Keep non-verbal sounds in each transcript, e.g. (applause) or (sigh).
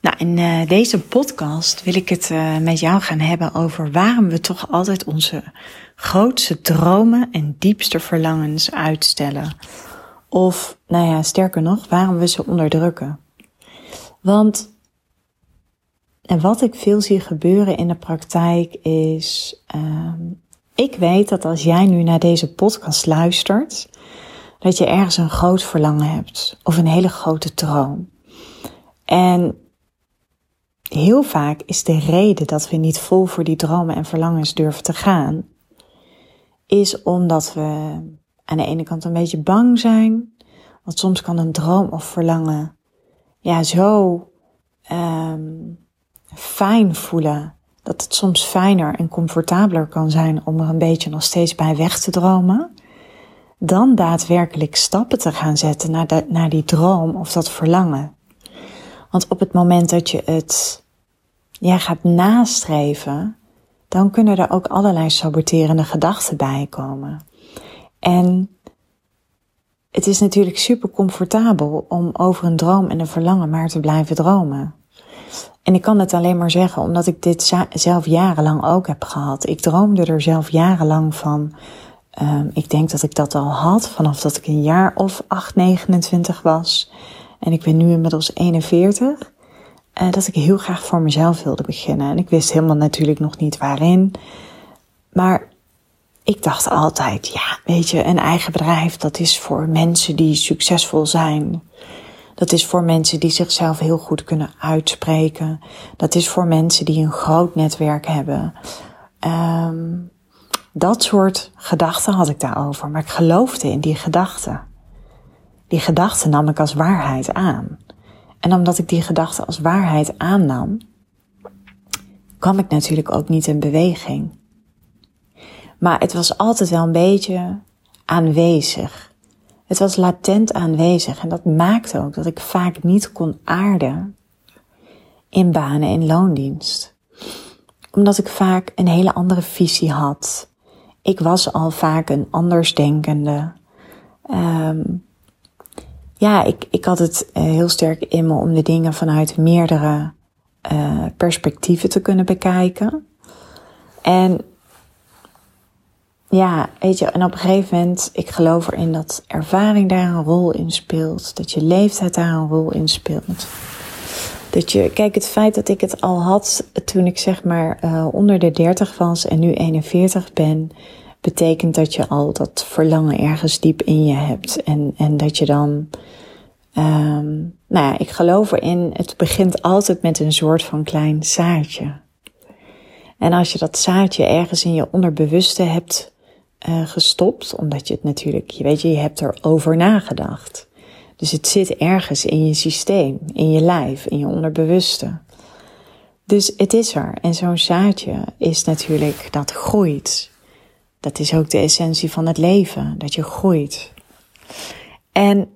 Nou, in uh, deze podcast wil ik het uh, met jou gaan hebben over waarom we toch altijd onze grootste dromen en diepste verlangens uitstellen. Of, nou ja, sterker nog, waarom we ze onderdrukken. Want, en wat ik veel zie gebeuren in de praktijk is, uh, ik weet dat als jij nu naar deze podcast luistert, dat je ergens een groot verlangen hebt of een hele grote droom. En heel vaak is de reden dat we niet vol voor die dromen en verlangens durven te gaan, is omdat we aan de ene kant een beetje bang zijn. Want soms kan een droom of verlangen ja zo um, fijn voelen dat het soms fijner en comfortabeler kan zijn om er een beetje nog steeds bij weg te dromen. Dan daadwerkelijk stappen te gaan zetten naar, naar die droom of dat verlangen. Want op het moment dat je het ja, gaat nastreven, dan kunnen er ook allerlei saboterende gedachten bij komen. En het is natuurlijk super comfortabel om over een droom en een verlangen maar te blijven dromen. En ik kan het alleen maar zeggen omdat ik dit zelf jarenlang ook heb gehad. Ik droomde er zelf jarenlang van. Um, ik denk dat ik dat al had vanaf dat ik een jaar of 8, 29 was. En ik ben nu inmiddels 41. Uh, dat ik heel graag voor mezelf wilde beginnen. En ik wist helemaal natuurlijk nog niet waarin. Maar ik dacht altijd, ja, weet je, een eigen bedrijf, dat is voor mensen die succesvol zijn. Dat is voor mensen die zichzelf heel goed kunnen uitspreken. Dat is voor mensen die een groot netwerk hebben. Um, dat soort gedachten had ik daarover. Maar ik geloofde in die gedachten. Die gedachten nam ik als waarheid aan. En omdat ik die gedachte als waarheid aannam, kwam ik natuurlijk ook niet in beweging. Maar het was altijd wel een beetje aanwezig. Het was latent aanwezig en dat maakte ook dat ik vaak niet kon aarden in banen in loondienst. Omdat ik vaak een hele andere visie had. Ik was al vaak een andersdenkende. Um, ja, ik, ik had het uh, heel sterk in me om de dingen vanuit meerdere uh, perspectieven te kunnen bekijken. En ja, weet je, en op een gegeven moment, ik geloof erin dat ervaring daar een rol in speelt. Dat je leeftijd daar een rol in speelt. Dat je, kijk, het feit dat ik het al had toen ik zeg maar uh, onder de 30 was en nu 41 ben, betekent dat je al dat verlangen ergens diep in je hebt. En, en dat je dan, um, nou ja, ik geloof erin, het begint altijd met een soort van klein zaadje. En als je dat zaadje ergens in je onderbewuste hebt uh, gestopt, omdat je het natuurlijk, je weet je, je hebt erover nagedacht. Dus het zit ergens in je systeem, in je lijf, in je onderbewuste. Dus het is er. En zo'n zaadje is natuurlijk, dat groeit. Dat is ook de essentie van het leven, dat je groeit. En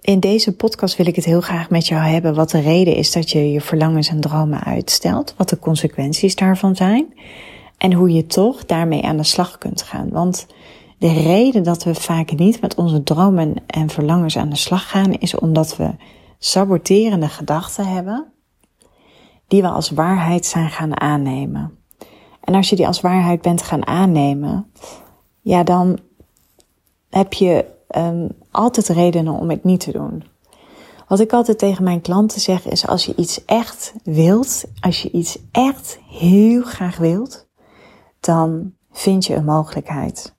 in deze podcast wil ik het heel graag met jou hebben wat de reden is dat je je verlangens en dromen uitstelt, wat de consequenties daarvan zijn en hoe je toch daarmee aan de slag kunt gaan. Want de reden dat we vaak niet met onze dromen en verlangens aan de slag gaan is omdat we saboterende gedachten hebben die we als waarheid zijn gaan aannemen. En als je die als waarheid bent gaan aannemen, ja, dan heb je um, altijd redenen om het niet te doen. Wat ik altijd tegen mijn klanten zeg is: als je iets echt wilt, als je iets echt heel graag wilt, dan vind je een mogelijkheid.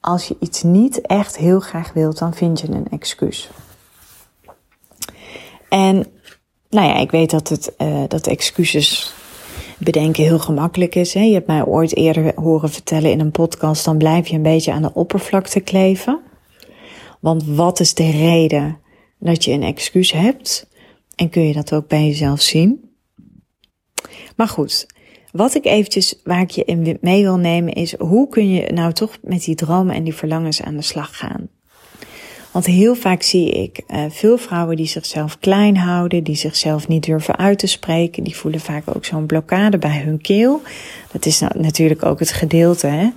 Als je iets niet echt heel graag wilt, dan vind je een excuus. En nou ja, ik weet dat, het, uh, dat excuses bedenken heel gemakkelijk is. Hè? Je hebt mij ooit eerder horen vertellen in een podcast, dan blijf je een beetje aan de oppervlakte kleven. Want wat is de reden dat je een excuus hebt? En kun je dat ook bij jezelf zien? Maar goed, wat ik eventjes, waar ik je in mee wil nemen is, hoe kun je nou toch met die dromen en die verlangens aan de slag gaan? Want heel vaak zie ik uh, veel vrouwen die zichzelf klein houden, die zichzelf niet durven uit te spreken. Die voelen vaak ook zo'n blokkade bij hun keel. Dat is nou, natuurlijk ook het gedeelte. Hè?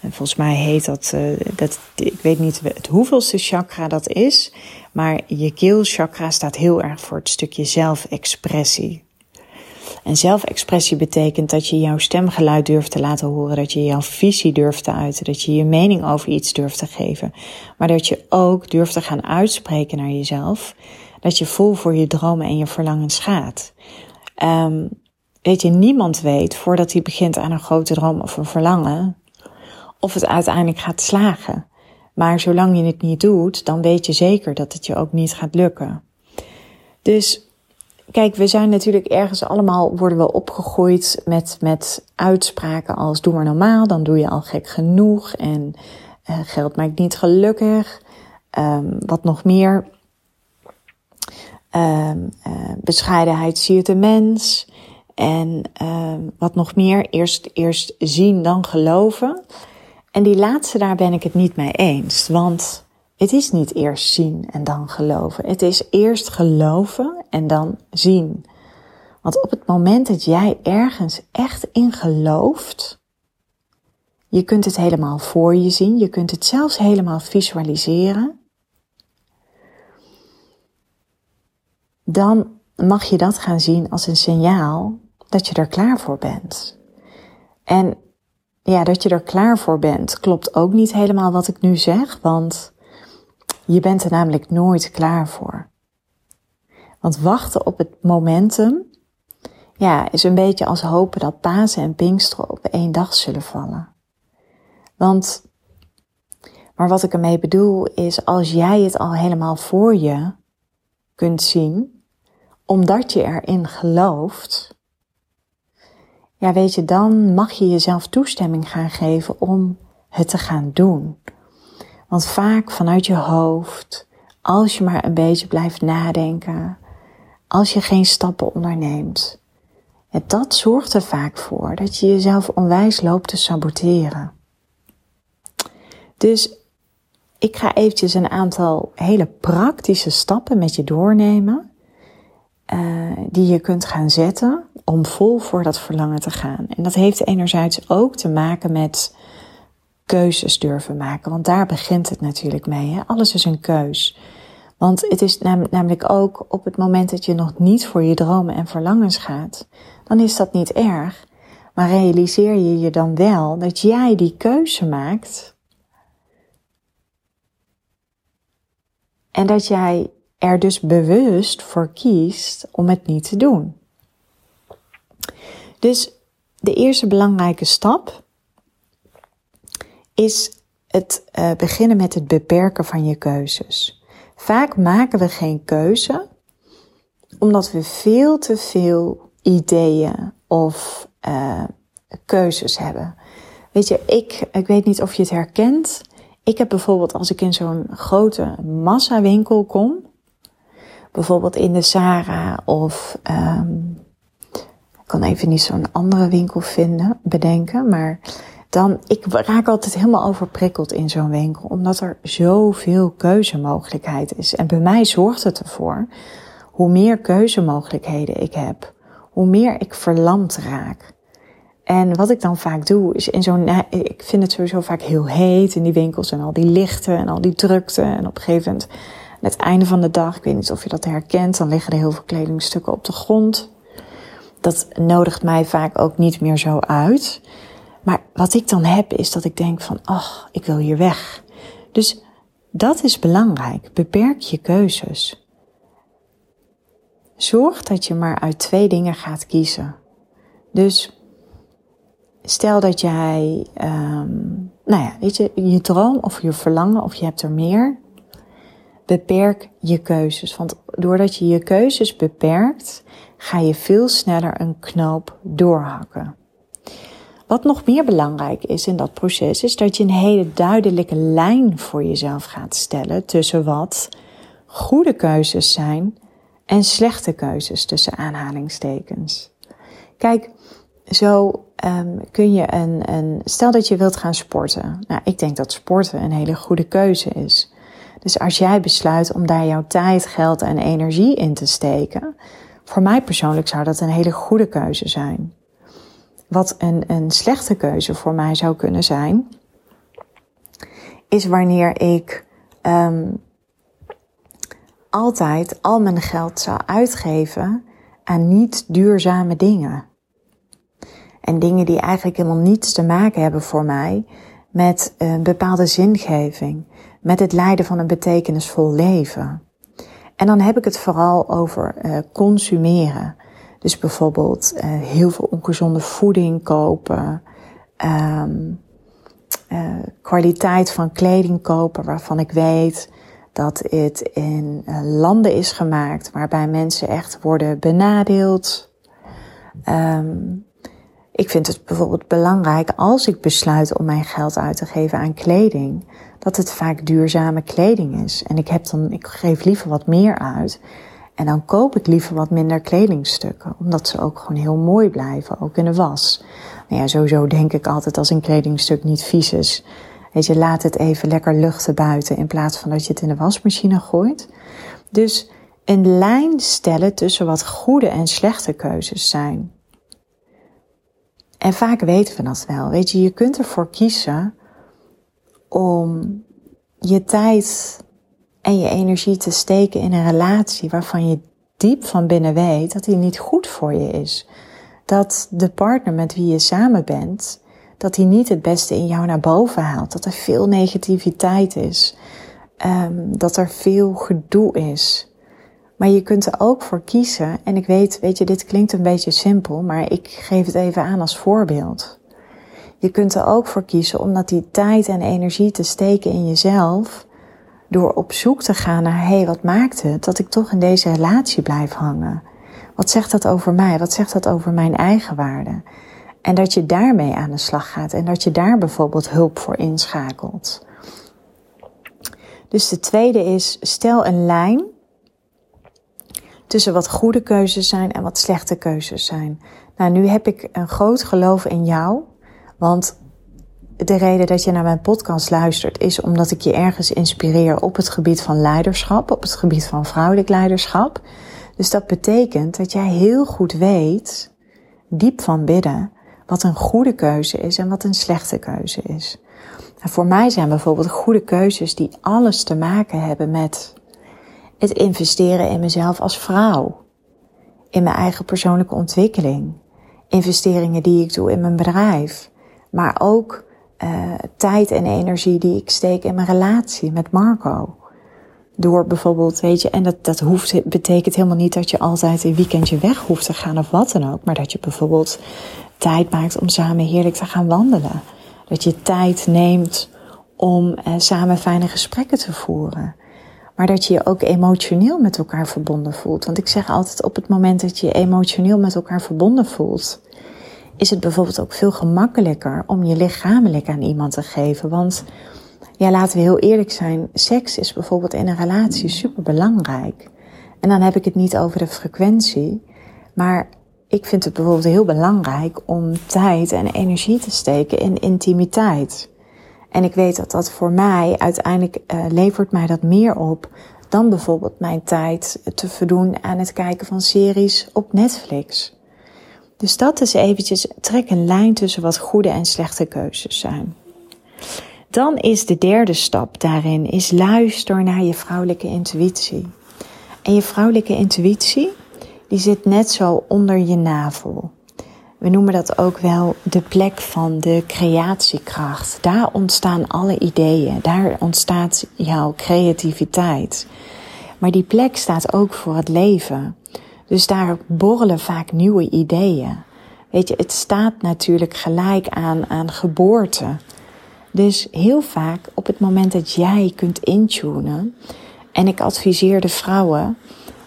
En volgens mij heet dat, uh, dat, ik weet niet het hoeveelste chakra dat is. Maar je keelchakra staat heel erg voor het stukje zelfexpressie. En zelfexpressie betekent dat je jouw stemgeluid durft te laten horen, dat je jouw visie durft te uiten, dat je je mening over iets durft te geven, maar dat je ook durft te gaan uitspreken naar jezelf, dat je vol voor je dromen en je verlangens gaat. Um, weet je, niemand weet voordat hij begint aan een grote droom of een verlangen, of het uiteindelijk gaat slagen. Maar zolang je het niet doet, dan weet je zeker dat het je ook niet gaat lukken. Dus Kijk, we zijn natuurlijk ergens allemaal, worden we opgegroeid met, met uitspraken als doe maar normaal, dan doe je al gek genoeg en uh, geld maakt niet gelukkig. Um, wat nog meer? Um, uh, bescheidenheid siert de mens. En um, wat nog meer? Eerst, eerst zien, dan geloven. En die laatste, daar ben ik het niet mee eens. Want het is niet eerst zien en dan geloven. Het is eerst geloven en dan zien. Want op het moment dat jij ergens echt in gelooft, je kunt het helemaal voor je zien, je kunt het zelfs helemaal visualiseren, dan mag je dat gaan zien als een signaal dat je er klaar voor bent. En ja, dat je er klaar voor bent, klopt ook niet helemaal wat ik nu zeg, want je bent er namelijk nooit klaar voor. Want wachten op het momentum, ja, is een beetje als hopen dat Pasen en Pinksteren op één dag zullen vallen. Want, maar wat ik ermee bedoel is, als jij het al helemaal voor je kunt zien, omdat je erin gelooft, ja, weet je, dan mag je jezelf toestemming gaan geven om het te gaan doen. Want vaak vanuit je hoofd, als je maar een beetje blijft nadenken, als je geen stappen onderneemt, dat zorgt er vaak voor dat je jezelf onwijs loopt te saboteren. Dus ik ga eventjes een aantal hele praktische stappen met je doornemen. Uh, die je kunt gaan zetten om vol voor dat verlangen te gaan. En dat heeft enerzijds ook te maken met keuzes durven maken. Want daar begint het natuurlijk mee. Hè? Alles is een keus. Want het is namelijk ook op het moment dat je nog niet voor je dromen en verlangens gaat, dan is dat niet erg. Maar realiseer je je dan wel dat jij die keuze maakt en dat jij er dus bewust voor kiest om het niet te doen. Dus de eerste belangrijke stap is het uh, beginnen met het beperken van je keuzes. Vaak maken we geen keuze omdat we veel te veel ideeën of uh, keuzes hebben. Weet je, ik, ik weet niet of je het herkent. Ik heb bijvoorbeeld als ik in zo'n grote massawinkel kom, bijvoorbeeld in de Zara of um, ik kan even niet zo'n andere winkel vinden, bedenken, maar dan, ik raak altijd helemaal overprikkeld in zo'n winkel, omdat er zoveel keuzemogelijkheid is. En bij mij zorgt het ervoor, hoe meer keuzemogelijkheden ik heb, hoe meer ik verlamd raak. En wat ik dan vaak doe, is in zo'n, ik vind het sowieso vaak heel heet in die winkels en al die lichten en al die drukte. En op een gegeven moment, aan het einde van de dag, ik weet niet of je dat herkent, dan liggen er heel veel kledingstukken op de grond. Dat nodigt mij vaak ook niet meer zo uit. Maar wat ik dan heb is dat ik denk van, ach, ik wil hier weg. Dus dat is belangrijk. Beperk je keuzes. Zorg dat je maar uit twee dingen gaat kiezen. Dus stel dat jij, um, nou ja, weet je, je droom of je verlangen of je hebt er meer. Beperk je keuzes. Want doordat je je keuzes beperkt, ga je veel sneller een knoop doorhakken. Wat nog meer belangrijk is in dat proces, is dat je een hele duidelijke lijn voor jezelf gaat stellen tussen wat goede keuzes zijn en slechte keuzes tussen aanhalingstekens. Kijk, zo um, kun je een, een. Stel dat je wilt gaan sporten. Nou, ik denk dat sporten een hele goede keuze is. Dus als jij besluit om daar jouw tijd, geld en energie in te steken, voor mij persoonlijk zou dat een hele goede keuze zijn. Wat een, een slechte keuze voor mij zou kunnen zijn, is wanneer ik um, altijd al mijn geld zou uitgeven aan niet duurzame dingen. En dingen die eigenlijk helemaal niets te maken hebben voor mij met een bepaalde zingeving, met het leiden van een betekenisvol leven. En dan heb ik het vooral over uh, consumeren. Dus bijvoorbeeld uh, heel veel ongezonde voeding kopen, um, uh, kwaliteit van kleding kopen waarvan ik weet dat het in landen is gemaakt waarbij mensen echt worden benadeeld. Um, ik vind het bijvoorbeeld belangrijk als ik besluit om mijn geld uit te geven aan kleding, dat het vaak duurzame kleding is. En ik heb dan, ik geef liever wat meer uit. En dan koop ik liever wat minder kledingstukken, omdat ze ook gewoon heel mooi blijven, ook in de was. Nou ja, sowieso denk ik altijd als een kledingstuk niet vies is. Weet je, laat het even lekker luchten buiten in plaats van dat je het in de wasmachine gooit. Dus een lijn stellen tussen wat goede en slechte keuzes zijn. En vaak weten we dat wel. Weet je, je kunt ervoor kiezen om je tijd en je energie te steken in een relatie waarvan je diep van binnen weet dat die niet goed voor je is. Dat de partner met wie je samen bent, dat hij niet het beste in jou naar boven haalt. Dat er veel negativiteit is. Um, dat er veel gedoe is. Maar je kunt er ook voor kiezen. En ik weet, weet je, dit klinkt een beetje simpel, maar ik geef het even aan als voorbeeld. Je kunt er ook voor kiezen om dat die tijd en energie te steken in jezelf. Door op zoek te gaan naar, hé, hey, wat maakt het dat ik toch in deze relatie blijf hangen? Wat zegt dat over mij? Wat zegt dat over mijn eigen waarde? En dat je daarmee aan de slag gaat en dat je daar bijvoorbeeld hulp voor inschakelt. Dus de tweede is, stel een lijn tussen wat goede keuzes zijn en wat slechte keuzes zijn. Nou, nu heb ik een groot geloof in jou, want de reden dat je naar mijn podcast luistert is omdat ik je ergens inspireer op het gebied van leiderschap, op het gebied van vrouwelijk leiderschap. Dus dat betekent dat jij heel goed weet, diep van binnen, wat een goede keuze is en wat een slechte keuze is. En voor mij zijn bijvoorbeeld goede keuzes die alles te maken hebben met het investeren in mezelf als vrouw. In mijn eigen persoonlijke ontwikkeling. Investeringen die ik doe in mijn bedrijf. Maar ook uh, tijd en energie die ik steek in mijn relatie met Marco. Door bijvoorbeeld, weet je, en dat, dat hoeft, betekent helemaal niet dat je altijd een weekendje weg hoeft te gaan of wat dan ook. Maar dat je bijvoorbeeld tijd maakt om samen heerlijk te gaan wandelen. Dat je tijd neemt om uh, samen fijne gesprekken te voeren maar dat je je ook emotioneel met elkaar verbonden voelt. Want ik zeg altijd, op het moment dat je je emotioneel met elkaar verbonden voelt, is het bijvoorbeeld ook veel gemakkelijker om je lichamelijk aan iemand te geven. Want ja, laten we heel eerlijk zijn, seks is bijvoorbeeld in een relatie super belangrijk. En dan heb ik het niet over de frequentie, maar ik vind het bijvoorbeeld heel belangrijk om tijd en energie te steken in intimiteit. En ik weet dat dat voor mij uiteindelijk uh, levert mij dat meer op dan bijvoorbeeld mijn tijd te verdoen aan het kijken van series op Netflix. Dus dat is eventjes, trek een lijn tussen wat goede en slechte keuzes zijn. Dan is de derde stap daarin, is luister naar je vrouwelijke intuïtie. En je vrouwelijke intuïtie, die zit net zo onder je navel. We noemen dat ook wel de plek van de creatiekracht. Daar ontstaan alle ideeën, daar ontstaat jouw creativiteit. Maar die plek staat ook voor het leven. Dus daar borrelen vaak nieuwe ideeën. Weet je, het staat natuurlijk gelijk aan, aan geboorte. Dus heel vaak op het moment dat jij kunt intunen, en ik adviseer de vrouwen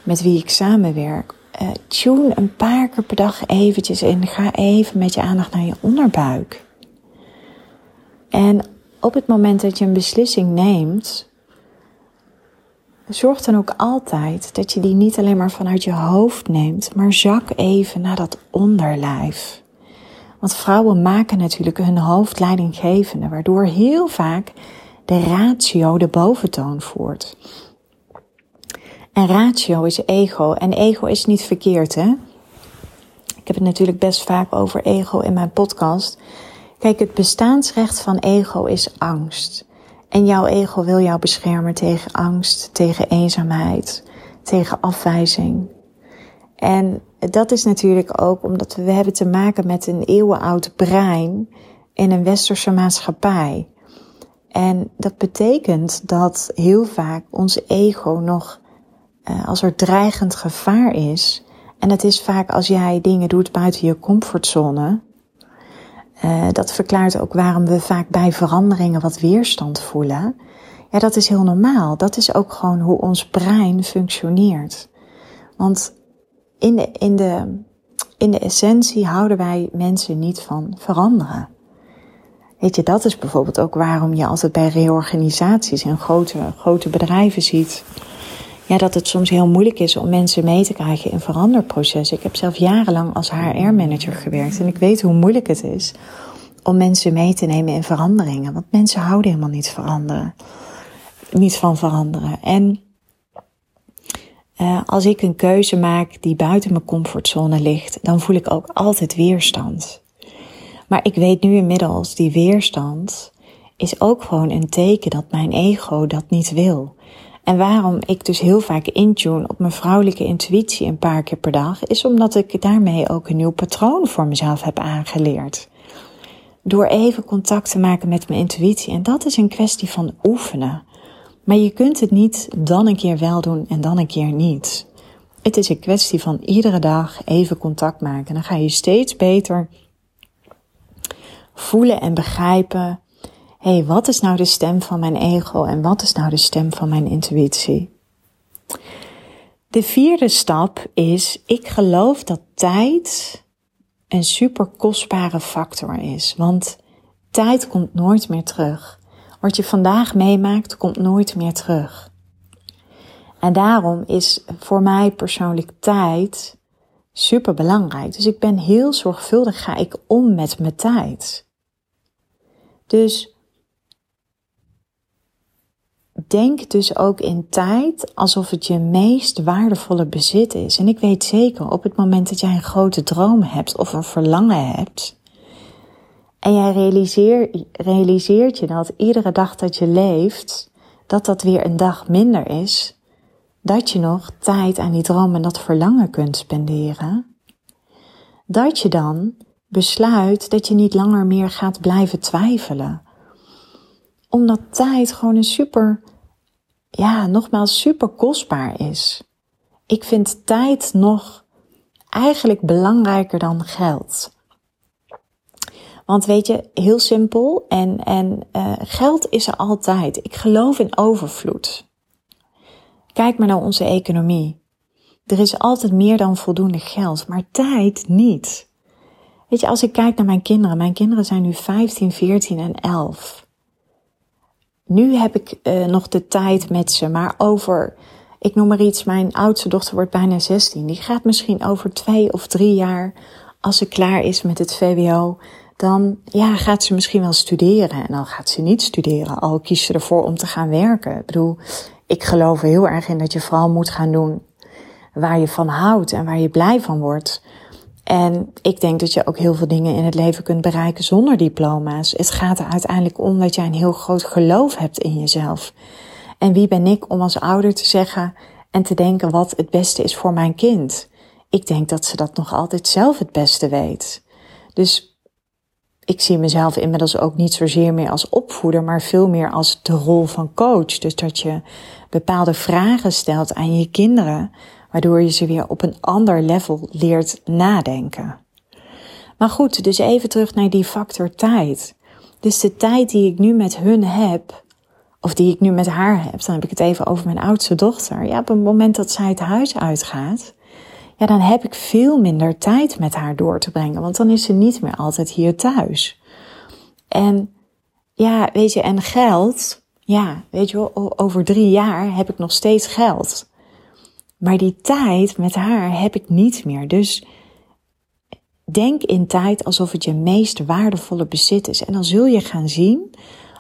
met wie ik samenwerk uh, tune een paar keer per dag eventjes in. Ga even met je aandacht naar je onderbuik. En op het moment dat je een beslissing neemt, zorg dan ook altijd dat je die niet alleen maar vanuit je hoofd neemt, maar zak even naar dat onderlijf. Want vrouwen maken natuurlijk hun hoofd leidinggevende, waardoor heel vaak de ratio de boventoon voert. En ratio is ego. En ego is niet verkeerd, hè? Ik heb het natuurlijk best vaak over ego in mijn podcast. Kijk, het bestaansrecht van ego is angst. En jouw ego wil jou beschermen tegen angst, tegen eenzaamheid, tegen afwijzing. En dat is natuurlijk ook omdat we hebben te maken met een eeuwenoud brein in een westerse maatschappij. En dat betekent dat heel vaak ons ego nog, uh, als er dreigend gevaar is, en het is vaak als jij dingen doet buiten je comfortzone, uh, dat verklaart ook waarom we vaak bij veranderingen wat weerstand voelen. Ja, dat is heel normaal. Dat is ook gewoon hoe ons brein functioneert. Want in de, in de, in de essentie houden wij mensen niet van veranderen. Weet je, dat is bijvoorbeeld ook waarom je altijd bij reorganisaties en grote, grote bedrijven ziet. Ja, dat het soms heel moeilijk is om mensen mee te krijgen in veranderprocessen. Ik heb zelf jarenlang als HR-manager gewerkt en ik weet hoe moeilijk het is om mensen mee te nemen in veranderingen. Want mensen houden helemaal niet veranderen. Niet van veranderen. En uh, als ik een keuze maak die buiten mijn comfortzone ligt, dan voel ik ook altijd weerstand. Maar ik weet nu inmiddels, die weerstand is ook gewoon een teken dat mijn ego dat niet wil. En waarom ik dus heel vaak intune op mijn vrouwelijke intuïtie een paar keer per dag, is omdat ik daarmee ook een nieuw patroon voor mezelf heb aangeleerd. Door even contact te maken met mijn intuïtie. En dat is een kwestie van oefenen. Maar je kunt het niet dan een keer wel doen en dan een keer niet. Het is een kwestie van iedere dag even contact maken. Dan ga je steeds beter voelen en begrijpen. Hé, hey, wat is nou de stem van mijn ego en wat is nou de stem van mijn intuïtie? De vierde stap is, ik geloof dat tijd een super kostbare factor is. Want tijd komt nooit meer terug. Wat je vandaag meemaakt, komt nooit meer terug. En daarom is voor mij persoonlijk tijd super belangrijk. Dus ik ben heel zorgvuldig ga ik om met mijn tijd. Dus denk dus ook in tijd alsof het je meest waardevolle bezit is. En ik weet zeker, op het moment dat jij een grote droom hebt of een verlangen hebt, en jij realiseer, realiseert je dat iedere dag dat je leeft, dat dat weer een dag minder is, dat je nog tijd aan die droom en dat verlangen kunt spenderen, dat je dan besluit dat je niet langer meer gaat blijven twijfelen. Omdat tijd gewoon een super, ja, nogmaals super kostbaar is. Ik vind tijd nog eigenlijk belangrijker dan geld. Want weet je, heel simpel en, en uh, geld is er altijd. Ik geloof in overvloed. Kijk maar naar onze economie. Er is altijd meer dan voldoende geld, maar tijd niet. Weet je, als ik kijk naar mijn kinderen, mijn kinderen zijn nu 15, 14 en 11. Nu heb ik uh, nog de tijd met ze, maar over, ik noem maar iets, mijn oudste dochter wordt bijna 16. Die gaat misschien over twee of drie jaar, als ze klaar is met het VWO, dan ja, gaat ze misschien wel studeren. En dan gaat ze niet studeren, al kiest ze ervoor om te gaan werken. Ik bedoel, ik geloof heel erg in dat je vooral moet gaan doen waar je van houdt en waar je blij van wordt. En ik denk dat je ook heel veel dingen in het leven kunt bereiken zonder diploma's. Het gaat er uiteindelijk om dat jij een heel groot geloof hebt in jezelf. En wie ben ik om als ouder te zeggen en te denken wat het beste is voor mijn kind? Ik denk dat ze dat nog altijd zelf het beste weet. Dus ik zie mezelf inmiddels ook niet zozeer meer als opvoeder, maar veel meer als de rol van coach. Dus dat je bepaalde vragen stelt aan je kinderen waardoor je ze weer op een ander level leert nadenken. Maar goed, dus even terug naar die factor tijd. Dus de tijd die ik nu met hun heb, of die ik nu met haar heb, dan heb ik het even over mijn oudste dochter. Ja, op het moment dat zij het huis uitgaat, ja, dan heb ik veel minder tijd met haar door te brengen, want dan is ze niet meer altijd hier thuis. En ja, weet je, en geld, ja, weet je wel, over drie jaar heb ik nog steeds geld. Maar die tijd met haar heb ik niet meer. Dus denk in tijd alsof het je meest waardevolle bezit is. En dan zul je gaan zien,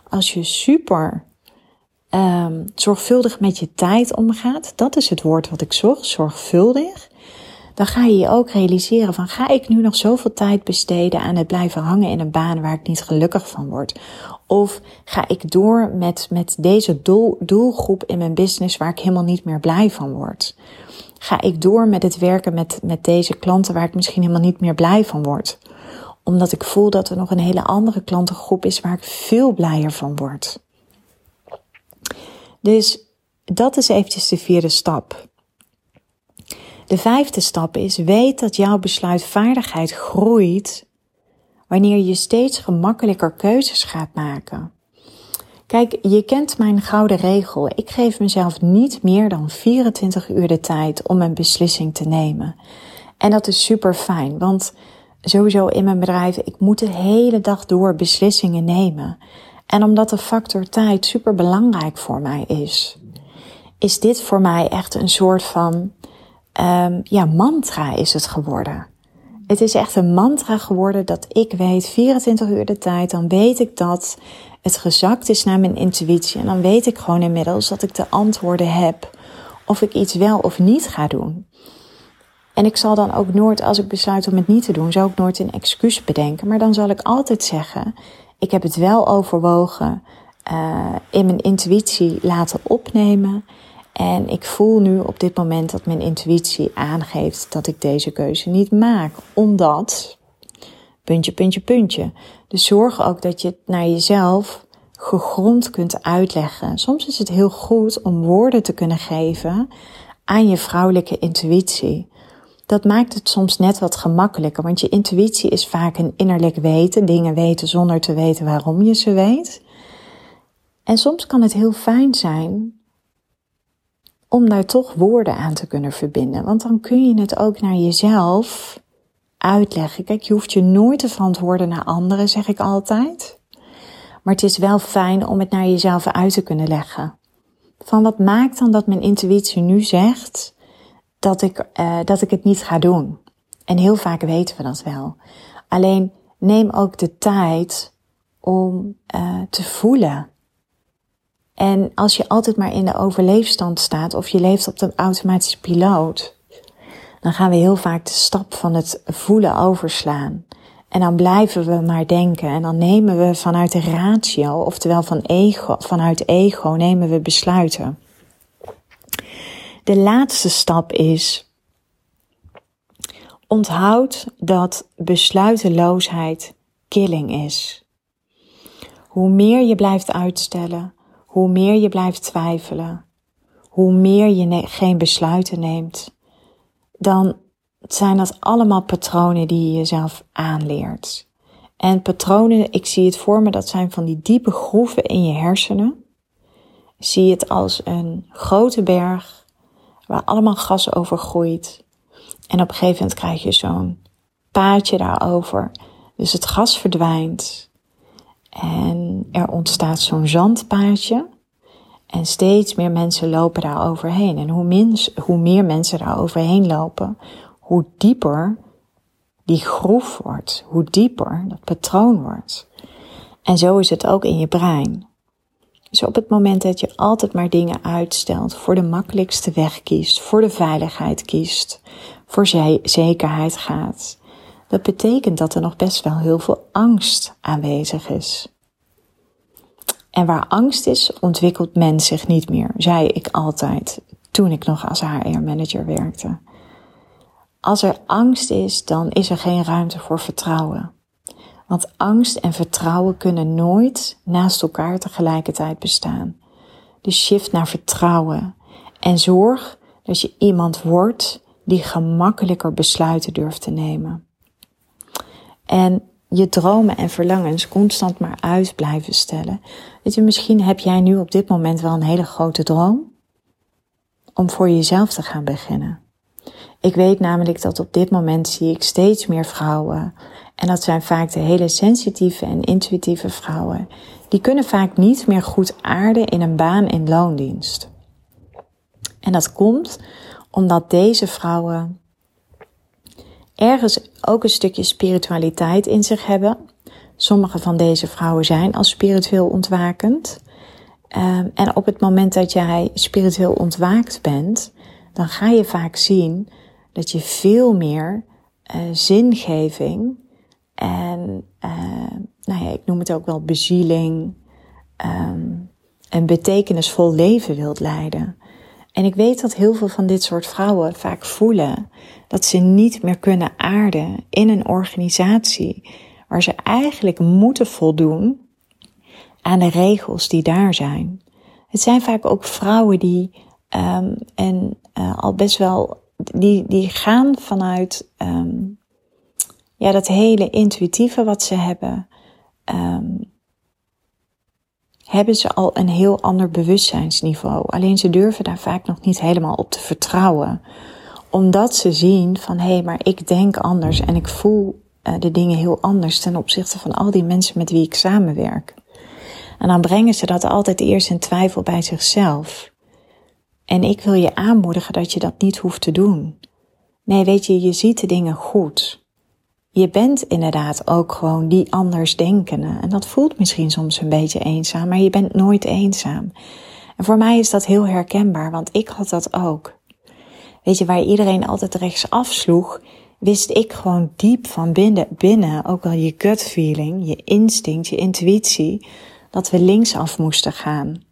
als je super um, zorgvuldig met je tijd omgaat, dat is het woord wat ik zocht, zorgvuldig, dan ga je je ook realiseren van ga ik nu nog zoveel tijd besteden aan het blijven hangen in een baan waar ik niet gelukkig van word? Of ga ik door met, met deze doel, doelgroep in mijn business waar ik helemaal niet meer blij van word? Ga ik door met het werken met, met deze klanten waar ik misschien helemaal niet meer blij van word? Omdat ik voel dat er nog een hele andere klantengroep is waar ik veel blijer van word. Dus dat is eventjes de vierde stap. De vijfde stap is, weet dat jouw besluitvaardigheid groeit wanneer je steeds gemakkelijker keuzes gaat maken. Kijk, je kent mijn gouden regel. Ik geef mezelf niet meer dan 24 uur de tijd om een beslissing te nemen. En dat is super fijn, want sowieso in mijn bedrijf, ik moet de hele dag door beslissingen nemen. En omdat de factor tijd super belangrijk voor mij is, is dit voor mij echt een soort van um, ja, mantra is het geworden. Het is echt een mantra geworden dat ik weet 24 uur de tijd, dan weet ik dat het gezakt is naar mijn intuïtie. En dan weet ik gewoon inmiddels dat ik de antwoorden heb of ik iets wel of niet ga doen. En ik zal dan ook nooit, als ik besluit om het niet te doen, zou ik nooit een excuus bedenken. Maar dan zal ik altijd zeggen, ik heb het wel overwogen, uh, in mijn intuïtie laten opnemen. En ik voel nu op dit moment dat mijn intuïtie aangeeft dat ik deze keuze niet maak. Omdat, puntje, puntje, puntje. Dus zorg ook dat je het naar jezelf gegrond kunt uitleggen. Soms is het heel goed om woorden te kunnen geven aan je vrouwelijke intuïtie. Dat maakt het soms net wat gemakkelijker, want je intuïtie is vaak een innerlijk weten, dingen weten zonder te weten waarom je ze weet. En soms kan het heel fijn zijn om daar toch woorden aan te kunnen verbinden. Want dan kun je het ook naar jezelf uitleggen. Kijk, je hoeft je nooit te verantwoorden naar anderen, zeg ik altijd. Maar het is wel fijn om het naar jezelf uit te kunnen leggen. Van wat maakt dan dat mijn intuïtie nu zegt dat ik, uh, dat ik het niet ga doen? En heel vaak weten we dat wel. Alleen neem ook de tijd om uh, te voelen en als je altijd maar in de overleefstand staat of je leeft op de automatische piloot, dan gaan we heel vaak de stap van het voelen overslaan. En dan blijven we maar denken en dan nemen we vanuit de ratio, oftewel van ego, vanuit ego, nemen we besluiten. De laatste stap is, onthoud dat besluiteloosheid killing is. Hoe meer je blijft uitstellen, hoe meer je blijft twijfelen, hoe meer je geen besluiten neemt, dan zijn dat allemaal patronen die je jezelf aanleert. En patronen, ik zie het voor me, dat zijn van die diepe groeven in je hersenen. Zie het als een grote berg waar allemaal gas over groeit. En op een gegeven moment krijg je zo'n paadje daarover. Dus het gas verdwijnt. En er ontstaat zo'n zandpaadje. En steeds meer mensen lopen daar overheen. En hoe, hoe meer mensen daar overheen lopen, hoe dieper die groef wordt. Hoe dieper dat patroon wordt. En zo is het ook in je brein. Dus op het moment dat je altijd maar dingen uitstelt, voor de makkelijkste weg kiest, voor de veiligheid kiest, voor zekerheid gaat, dat betekent dat er nog best wel heel veel angst aanwezig is. En waar angst is, ontwikkelt men zich niet meer, zei ik altijd toen ik nog als HR-manager werkte. Als er angst is, dan is er geen ruimte voor vertrouwen. Want angst en vertrouwen kunnen nooit naast elkaar tegelijkertijd bestaan. Dus shift naar vertrouwen en zorg dat je iemand wordt die gemakkelijker besluiten durft te nemen. En je dromen en verlangens constant maar uit blijven stellen. Weet je, misschien heb jij nu op dit moment wel een hele grote droom om voor jezelf te gaan beginnen. Ik weet namelijk dat op dit moment zie ik steeds meer vrouwen. En dat zijn vaak de hele sensitieve en intuïtieve vrouwen. Die kunnen vaak niet meer goed aarden in een baan in loondienst. En dat komt omdat deze vrouwen ergens ook een stukje spiritualiteit in zich hebben. Sommige van deze vrouwen zijn al spiritueel ontwakend. Um, en op het moment dat jij spiritueel ontwaakt bent, dan ga je vaak zien dat je veel meer uh, zingeving en, uh, nou ja, ik noem het ook wel bezieling, um, een betekenisvol leven wilt leiden. En ik weet dat heel veel van dit soort vrouwen vaak voelen dat ze niet meer kunnen aarden in een organisatie waar ze eigenlijk moeten voldoen aan de regels die daar zijn. Het zijn vaak ook vrouwen die um, en uh, al best wel die, die gaan vanuit um, ja, dat hele intuïtieve wat ze hebben. Um, hebben ze al een heel ander bewustzijnsniveau. Alleen ze durven daar vaak nog niet helemaal op te vertrouwen. Omdat ze zien van hé, hey, maar ik denk anders en ik voel uh, de dingen heel anders ten opzichte van al die mensen met wie ik samenwerk. En dan brengen ze dat altijd eerst in twijfel bij zichzelf. En ik wil je aanmoedigen dat je dat niet hoeft te doen. Nee, weet je, je ziet de dingen goed. Je bent inderdaad ook gewoon die andersdenkende. En dat voelt misschien soms een beetje eenzaam, maar je bent nooit eenzaam. En voor mij is dat heel herkenbaar, want ik had dat ook. Weet je, waar iedereen altijd rechts afsloeg, wist ik gewoon diep van binnen, binnen, ook al je gut feeling, je instinct, je intuïtie, dat we linksaf moesten gaan.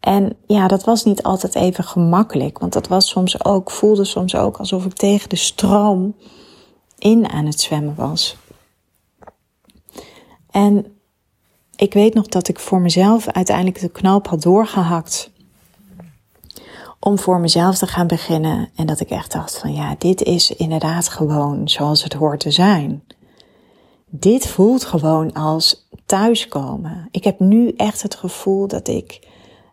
En ja, dat was niet altijd even gemakkelijk, want dat was soms ook, voelde soms ook alsof ik tegen de stroom in aan het zwemmen was. En ik weet nog dat ik voor mezelf uiteindelijk de knoop had doorgehakt om voor mezelf te gaan beginnen. En dat ik echt dacht van ja, dit is inderdaad gewoon zoals het hoort te zijn. Dit voelt gewoon als thuiskomen. Ik heb nu echt het gevoel dat ik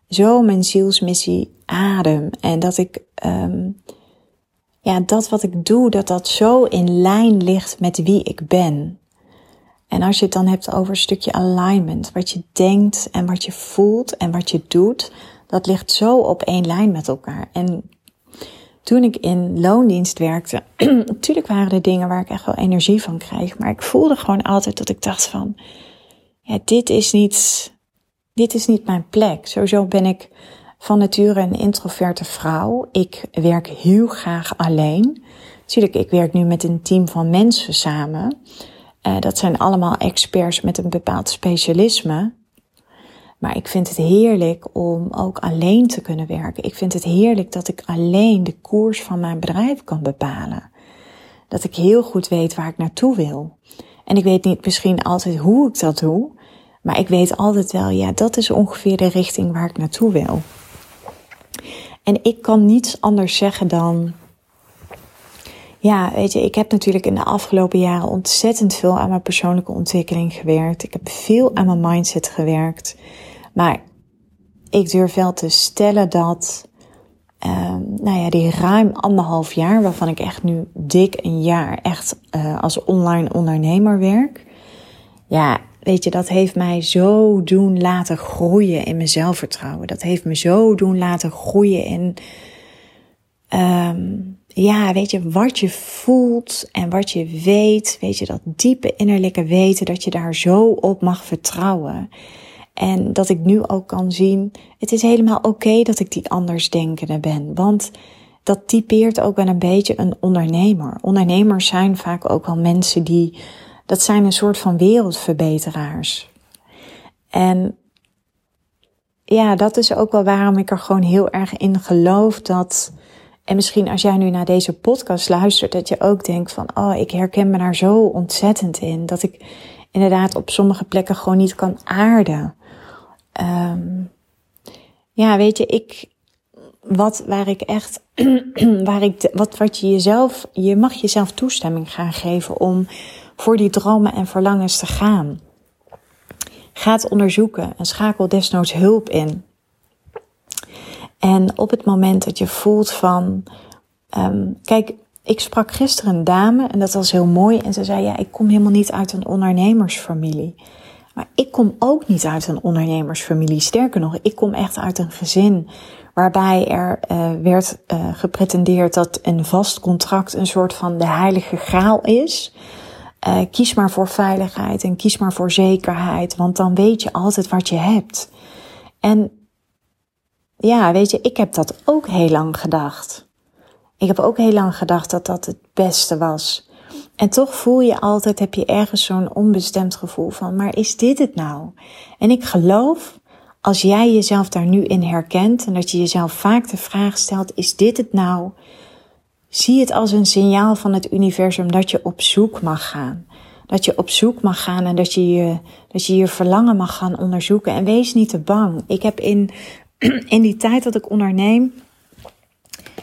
zo mijn zielsmissie adem en dat ik um, ja, dat wat ik doe, dat dat zo in lijn ligt met wie ik ben. En als je het dan hebt over een stukje alignment, wat je denkt en wat je voelt en wat je doet, dat ligt zo op één lijn met elkaar. En toen ik in loondienst werkte, (clears throat) natuurlijk waren er dingen waar ik echt wel energie van kreeg, maar ik voelde gewoon altijd dat ik dacht van, ja, dit is niet, dit is niet mijn plek. Sowieso ben ik van nature een introverte vrouw. Ik werk heel graag alleen. Natuurlijk, ik werk nu met een team van mensen samen. Uh, dat zijn allemaal experts met een bepaald specialisme. Maar ik vind het heerlijk om ook alleen te kunnen werken. Ik vind het heerlijk dat ik alleen de koers van mijn bedrijf kan bepalen. Dat ik heel goed weet waar ik naartoe wil. En ik weet niet misschien altijd hoe ik dat doe. Maar ik weet altijd wel, ja, dat is ongeveer de richting waar ik naartoe wil. En ik kan niets anders zeggen dan. Ja, weet je, ik heb natuurlijk in de afgelopen jaren ontzettend veel aan mijn persoonlijke ontwikkeling gewerkt. Ik heb veel aan mijn mindset gewerkt. Maar ik durf wel te stellen dat, um, nou ja, die ruim anderhalf jaar, waarvan ik echt nu dik een jaar echt uh, als online ondernemer werk. Ja, weet je, dat heeft mij zo doen laten groeien in mijn zelfvertrouwen. Dat heeft me zo doen laten groeien in, um, ja, weet je, wat je voelt en wat je weet. Weet je, dat diepe innerlijke weten, dat je daar zo op mag vertrouwen. En dat ik nu ook kan zien, het is helemaal oké dat ik die andersdenkende ben. Want dat typeert ook wel een beetje een ondernemer. Ondernemers zijn vaak ook wel mensen die dat zijn een soort van wereldverbeteraars. En ja, dat is ook wel waarom ik er gewoon heel erg in geloof dat. En misschien als jij nu naar deze podcast luistert, dat je ook denkt van, oh, ik herken me daar zo ontzettend in. Dat ik inderdaad op sommige plekken gewoon niet kan aarden. Um, ja, weet je, ik, wat, waar ik echt, (clears throat) waar ik, wat, wat je jezelf, je mag jezelf toestemming gaan geven om voor die dromen en verlangens te gaan. Ga onderzoeken en schakel desnoods hulp in. En op het moment dat je voelt van, Um, kijk, ik sprak gisteren een dame en dat was heel mooi. En ze zei: Ja, ik kom helemaal niet uit een ondernemersfamilie. Maar ik kom ook niet uit een ondernemersfamilie. Sterker nog, ik kom echt uit een gezin waarbij er uh, werd uh, gepretendeerd dat een vast contract een soort van de heilige graal is. Uh, kies maar voor veiligheid en kies maar voor zekerheid, want dan weet je altijd wat je hebt. En ja, weet je, ik heb dat ook heel lang gedacht. Ik heb ook heel lang gedacht dat dat het beste was. En toch voel je altijd, heb je ergens zo'n onbestemd gevoel van, maar is dit het nou? En ik geloof, als jij jezelf daar nu in herkent en dat je jezelf vaak de vraag stelt, is dit het nou? Zie het als een signaal van het universum dat je op zoek mag gaan. Dat je op zoek mag gaan en dat je je, dat je, je verlangen mag gaan onderzoeken. En wees niet te bang. Ik heb in, (clears throat) in die tijd dat ik onderneem,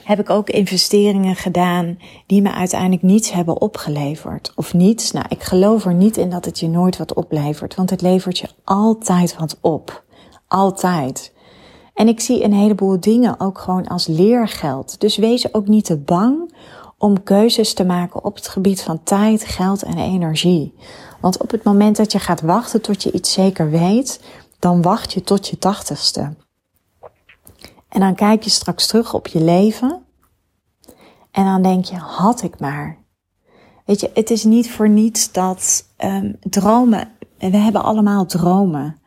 heb ik ook investeringen gedaan die me uiteindelijk niets hebben opgeleverd. Of niets. Nou, ik geloof er niet in dat het je nooit wat oplevert, want het levert je altijd wat op. Altijd. En ik zie een heleboel dingen ook gewoon als leergeld. Dus wees ook niet te bang om keuzes te maken op het gebied van tijd, geld en energie. Want op het moment dat je gaat wachten tot je iets zeker weet, dan wacht je tot je tachtigste. En dan kijk je straks terug op je leven. En dan denk je, had ik maar. Weet je, het is niet voor niets dat um, dromen. We hebben allemaal dromen.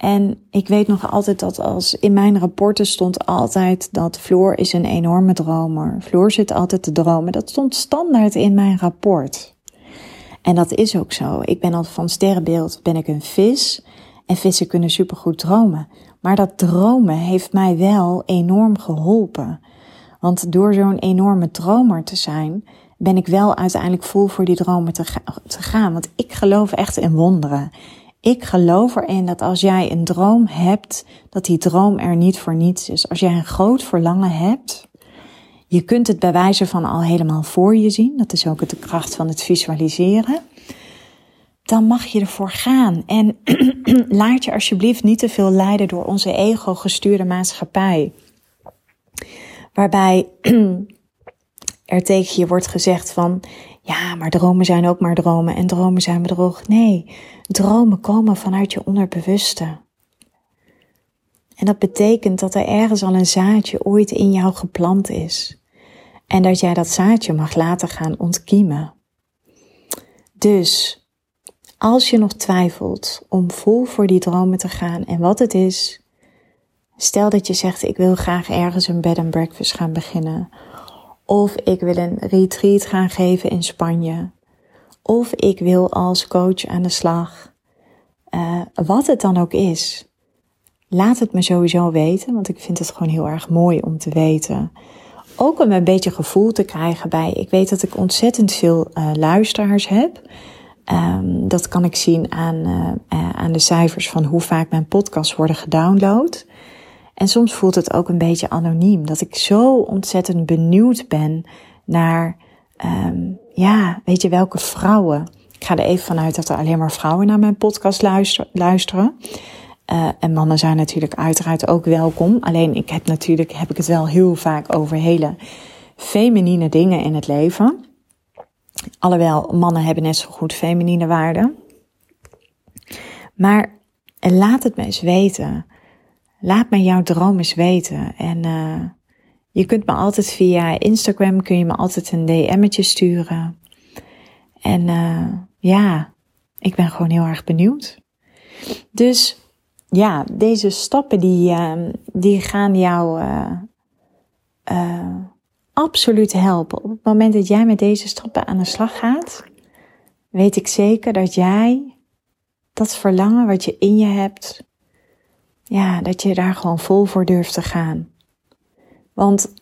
En ik weet nog altijd dat als in mijn rapporten stond altijd dat Floor is een enorme dromer. Floor zit altijd te dromen. Dat stond standaard in mijn rapport. En dat is ook zo. Ik ben al van sterrenbeeld ben ik een vis. En vissen kunnen supergoed dromen. Maar dat dromen heeft mij wel enorm geholpen. Want door zo'n enorme dromer te zijn, ben ik wel uiteindelijk vol voor die dromen te, te gaan. Want ik geloof echt in wonderen. Ik geloof erin dat als jij een droom hebt, dat die droom er niet voor niets is. Als jij een groot verlangen hebt, je kunt het bij wijze van al helemaal voor je zien. Dat is ook de kracht van het visualiseren. Dan mag je ervoor gaan. En (clears throat) laat je alsjeblieft niet te veel leiden door onze ego-gestuurde maatschappij. Waarbij (clears throat) er tegen je wordt gezegd van, ja, maar dromen zijn ook maar dromen en dromen zijn bedrog. Nee, dromen komen vanuit je onderbewuste. En dat betekent dat er ergens al een zaadje ooit in jou geplant is. En dat jij dat zaadje mag laten gaan ontkiemen. Dus, als je nog twijfelt om vol voor die dromen te gaan en wat het is, stel dat je zegt ik wil graag ergens een bed and breakfast gaan beginnen of ik wil een retreat gaan geven in Spanje. Of ik wil als coach aan de slag. Uh, wat het dan ook is. Laat het me sowieso weten, want ik vind het gewoon heel erg mooi om te weten. Ook om een beetje gevoel te krijgen bij. Ik weet dat ik ontzettend veel uh, luisteraars heb. Um, dat kan ik zien aan, uh, aan de cijfers van hoe vaak mijn podcasts worden gedownload. En soms voelt het ook een beetje anoniem. Dat ik zo ontzettend benieuwd ben naar, um, ja, weet je welke vrouwen. Ik ga er even vanuit dat er alleen maar vrouwen naar mijn podcast luisteren. Uh, en mannen zijn natuurlijk uiteraard ook welkom. Alleen ik heb natuurlijk heb ik het wel heel vaak over hele feminine dingen in het leven. Alhoewel mannen hebben net zo goed feminine waarden. Maar laat het me eens weten. Laat me jouw droom eens weten. En uh, je kunt me altijd via Instagram, kun je me altijd een DM'tje sturen. En uh, ja, ik ben gewoon heel erg benieuwd. Dus ja, deze stappen die, uh, die gaan jou absoluut helpen. Op het moment dat jij met deze stappen aan de slag gaat, weet ik zeker dat jij dat verlangen wat je in je hebt, ja, dat je daar gewoon vol voor durft te gaan. Want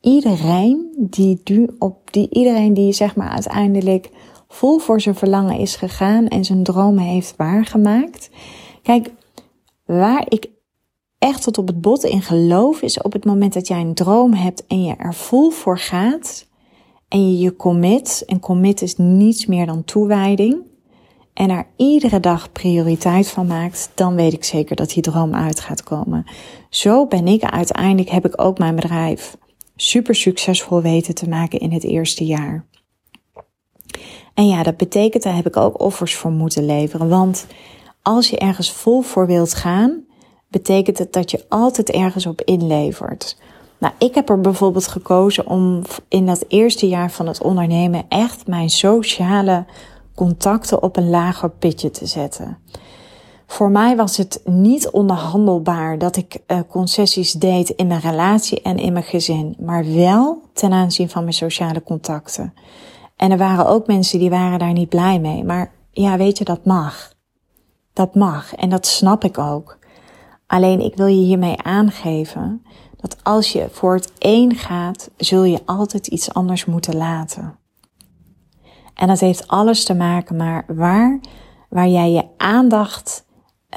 iedereen die, op die, iedereen die zeg maar uiteindelijk vol voor zijn verlangen is gegaan en zijn dromen heeft waargemaakt. Kijk, waar ik echt tot op het bot in geloof is op het moment dat jij een droom hebt en je er vol voor gaat en je je commit. En commit is niets meer dan toewijding en er iedere dag prioriteit van maakt, dan weet ik zeker dat die droom uit gaat komen. Zo ben ik uiteindelijk, heb ik ook mijn bedrijf super succesvol weten te maken in het eerste jaar. En ja, dat betekent, daar heb ik ook offers voor moeten leveren. Want als je ergens vol voor wilt gaan, betekent het dat je altijd ergens op inlevert. Nou, ik heb er bijvoorbeeld gekozen om in dat eerste jaar van het ondernemen echt mijn sociale contacten op een lager pitje te zetten. Voor mij was het niet onderhandelbaar dat ik uh, concessies deed in mijn relatie en in mijn gezin, maar wel ten aanzien van mijn sociale contacten. En er waren ook mensen die waren daar niet blij mee, maar ja, weet je, dat mag. Dat mag en dat snap ik ook. Alleen ik wil je hiermee aangeven dat als je voor het een gaat, zul je altijd iets anders moeten laten. En dat heeft alles te maken maar waar, waar jij je aandacht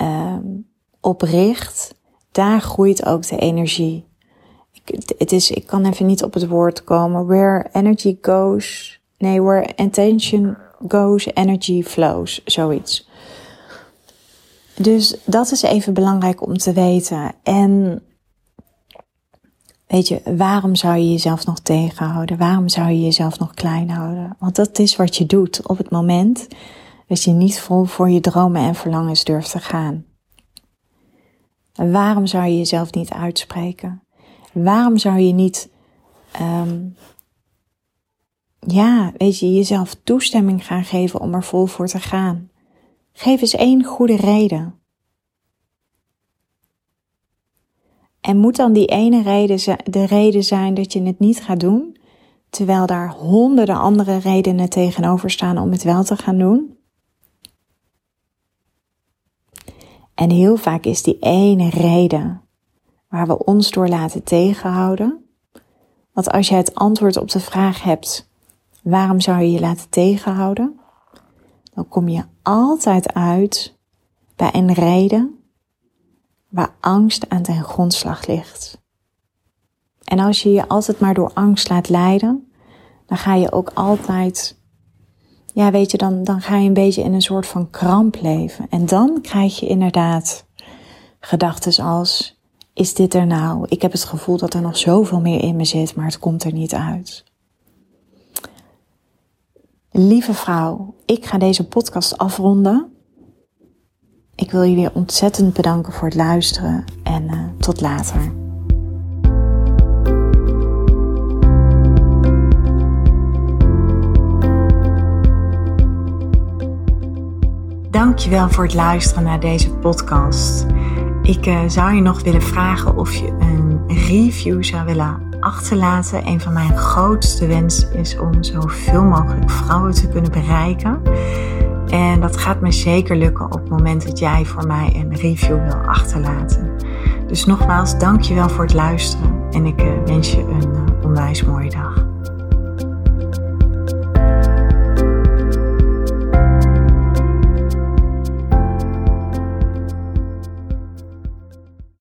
um, op richt, daar groeit ook de energie. Ik, het is, ik kan even niet op het woord komen. Where energy goes, nee, where intention goes, energy flows, zoiets. Dus dat is even belangrijk om te weten. En weet je, waarom zou je jezelf nog tegenhouden? Waarom zou je jezelf nog klein houden? Want dat is wat je doet op het moment dat je niet vol voor je dromen en verlangens durft te gaan. Waarom zou je jezelf niet uitspreken? Waarom zou je niet, um, ja, weet je, jezelf toestemming gaan geven om er vol voor te gaan? Geef eens één goede reden. En moet dan die ene reden de reden zijn dat je het niet gaat doen, terwijl daar honderden andere redenen tegenover staan om het wel te gaan doen? En heel vaak is die ene reden waar we ons door laten tegenhouden. Want als je het antwoord op de vraag hebt, waarom zou je je laten tegenhouden? Dan kom je altijd uit bij een reden waar angst aan ten grondslag ligt. En als je je altijd maar door angst laat leiden, dan ga je ook altijd ja, weet je, dan, dan ga je een beetje in een soort van kramp leven. En dan krijg je inderdaad gedachten als, is dit er nou? Ik heb het gevoel dat er nog zoveel meer in me zit, maar het komt er niet uit. Lieve vrouw, ik ga deze podcast afronden. Ik wil weer ontzettend bedanken voor het luisteren en uh, tot later. Dankjewel voor het luisteren naar deze podcast. Ik uh, zou je nog willen vragen of je een review zou willen achterlaten. Een van mijn grootste wensen is om zoveel mogelijk vrouwen te kunnen bereiken. En dat gaat me zeker lukken op het moment dat jij voor mij een review wil achterlaten. Dus nogmaals, dankjewel voor het luisteren en ik uh, wens je een uh, onwijs mooie dag.